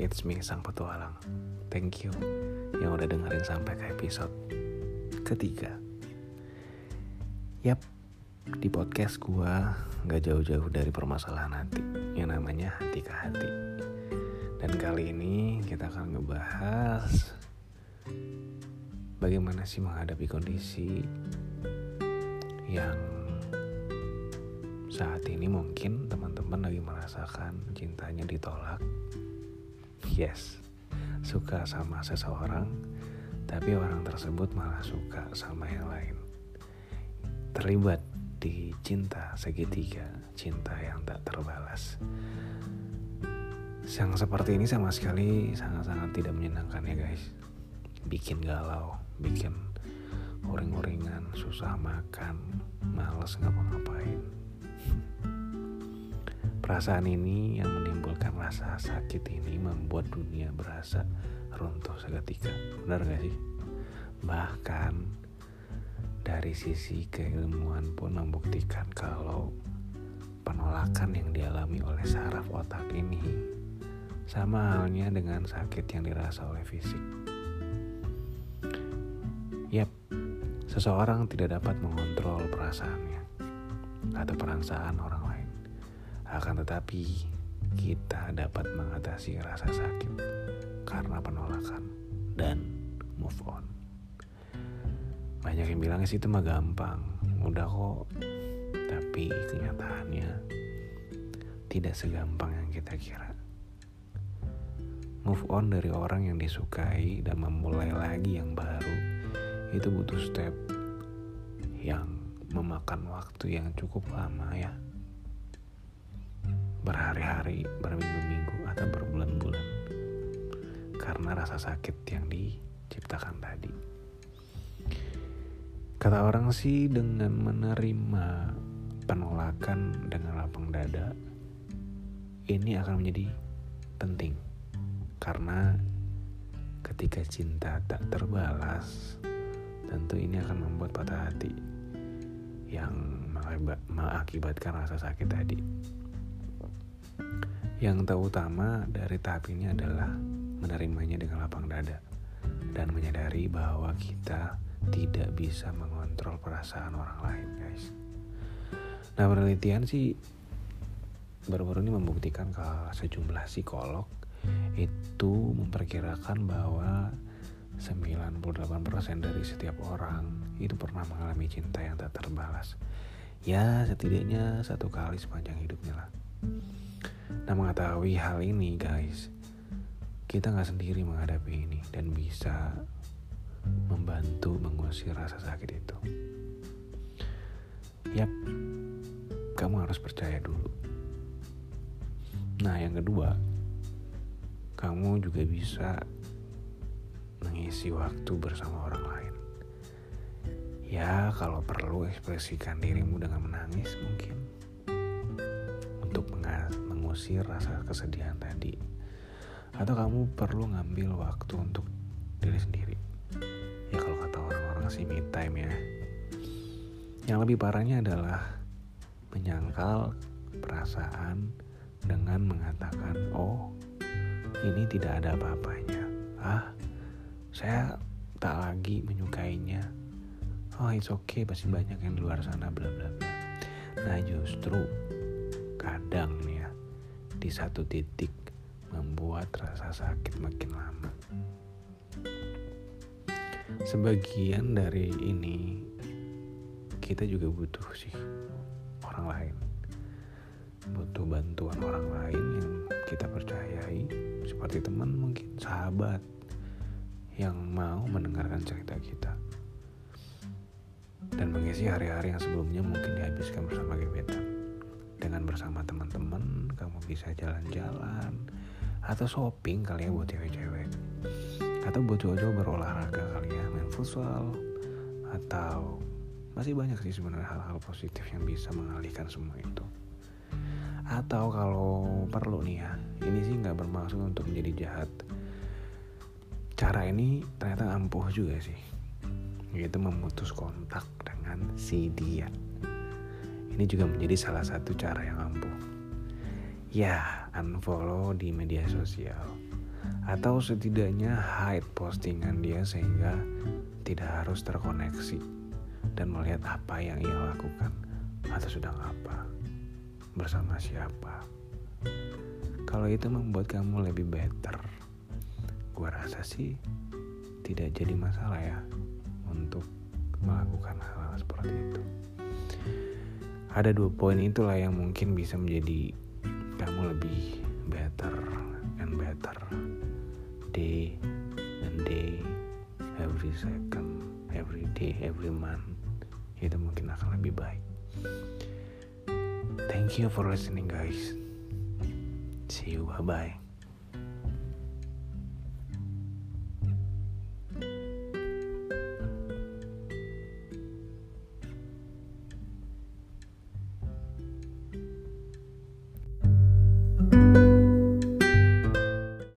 It's me Sang Petualang. Thank you yang udah dengerin sampai ke episode ketiga. Yap, di podcast gua nggak jauh-jauh dari permasalahan hati yang namanya hati ke hati. Dan kali ini kita akan ngebahas bagaimana sih menghadapi kondisi yang saat ini mungkin teman-teman lagi merasakan cintanya ditolak. Yes, suka sama seseorang, tapi orang tersebut malah suka sama yang lain. Terlibat di cinta segitiga, cinta yang tak terbalas. Yang seperti ini sama sekali sangat-sangat tidak menyenangkan ya guys. Bikin galau, bikin uring-uringan, susah makan, males ngapa-ngapain Perasaan ini yang rasa sakit ini membuat dunia berasa runtuh seketika. Benar gak sih? Bahkan dari sisi keilmuan pun membuktikan kalau penolakan yang dialami oleh saraf otak ini sama halnya dengan sakit yang dirasa oleh fisik. Yap, seseorang tidak dapat mengontrol perasaannya atau perasaan orang lain akan tetapi, kita dapat mengatasi rasa sakit karena penolakan dan move on. Banyak yang bilang sih itu mah gampang, udah kok. Tapi kenyataannya tidak segampang yang kita kira. Move on dari orang yang disukai dan memulai lagi yang baru itu butuh step yang memakan waktu yang cukup lama ya berhari-hari, berminggu-minggu, atau berbulan-bulan karena rasa sakit yang diciptakan tadi. Kata orang sih dengan menerima penolakan dengan lapang dada ini akan menjadi penting karena ketika cinta tak terbalas tentu ini akan membuat patah hati yang mengakibatkan rasa sakit tadi. Yang terutama dari tahap ini adalah menerimanya dengan lapang dada dan menyadari bahwa kita tidak bisa mengontrol perasaan orang lain, guys. Nah, penelitian sih baru-baru ini membuktikan kalau sejumlah psikolog itu memperkirakan bahwa 98% dari setiap orang itu pernah mengalami cinta yang tak terbalas. Ya, setidaknya satu kali sepanjang hidupnya lah. Nah mengetahui hal ini guys, kita nggak sendiri menghadapi ini dan bisa membantu mengusir rasa sakit itu. Yap, kamu harus percaya dulu. Nah yang kedua, kamu juga bisa mengisi waktu bersama orang lain. Ya, kalau perlu ekspresikan dirimu dengan menangis mungkin mengusir rasa kesedihan tadi. Atau kamu perlu ngambil waktu untuk diri sendiri? Ya kalau kata orang-orang sih me time ya. Yang lebih parahnya adalah menyangkal perasaan dengan mengatakan oh ini tidak ada apa-apanya. Ah saya tak lagi menyukainya. Oh it's okay pasti banyak yang di luar sana bla bla bla. Nah justru kadang nih di satu titik membuat rasa sakit makin lama. Sebagian dari ini kita juga butuh sih orang lain. Butuh bantuan orang lain yang kita percayai seperti teman mungkin sahabat yang mau mendengarkan cerita kita dan mengisi hari-hari yang sebelumnya mungkin dihabiskan bersama gebetan dengan bersama teman-teman kamu bisa jalan-jalan atau shopping kali ya buat cewek-cewek. Atau buat cowok-cowok berolahraga kali ya main futsal. Atau masih banyak sih sebenarnya hal-hal positif yang bisa mengalihkan semua itu. Atau kalau perlu nih ya ini sih nggak bermaksud untuk menjadi jahat. Cara ini ternyata ampuh juga sih. Yaitu memutus kontak dengan si dia ini juga menjadi salah satu cara yang ampuh. Ya, unfollow di media sosial. atau setidaknya hide postingan dia sehingga tidak harus terkoneksi dan melihat apa yang ia lakukan atau sedang apa bersama siapa kalau itu membuat kamu lebih better gua rasa sih tidak jadi masalah ya untuk melakukan hal-hal seperti itu ada dua poin itulah yang mungkin bisa menjadi kamu lebih better and better. Day and day every second every day every month. Itu mungkin akan lebih baik. Thank you for listening guys. See you. Bye bye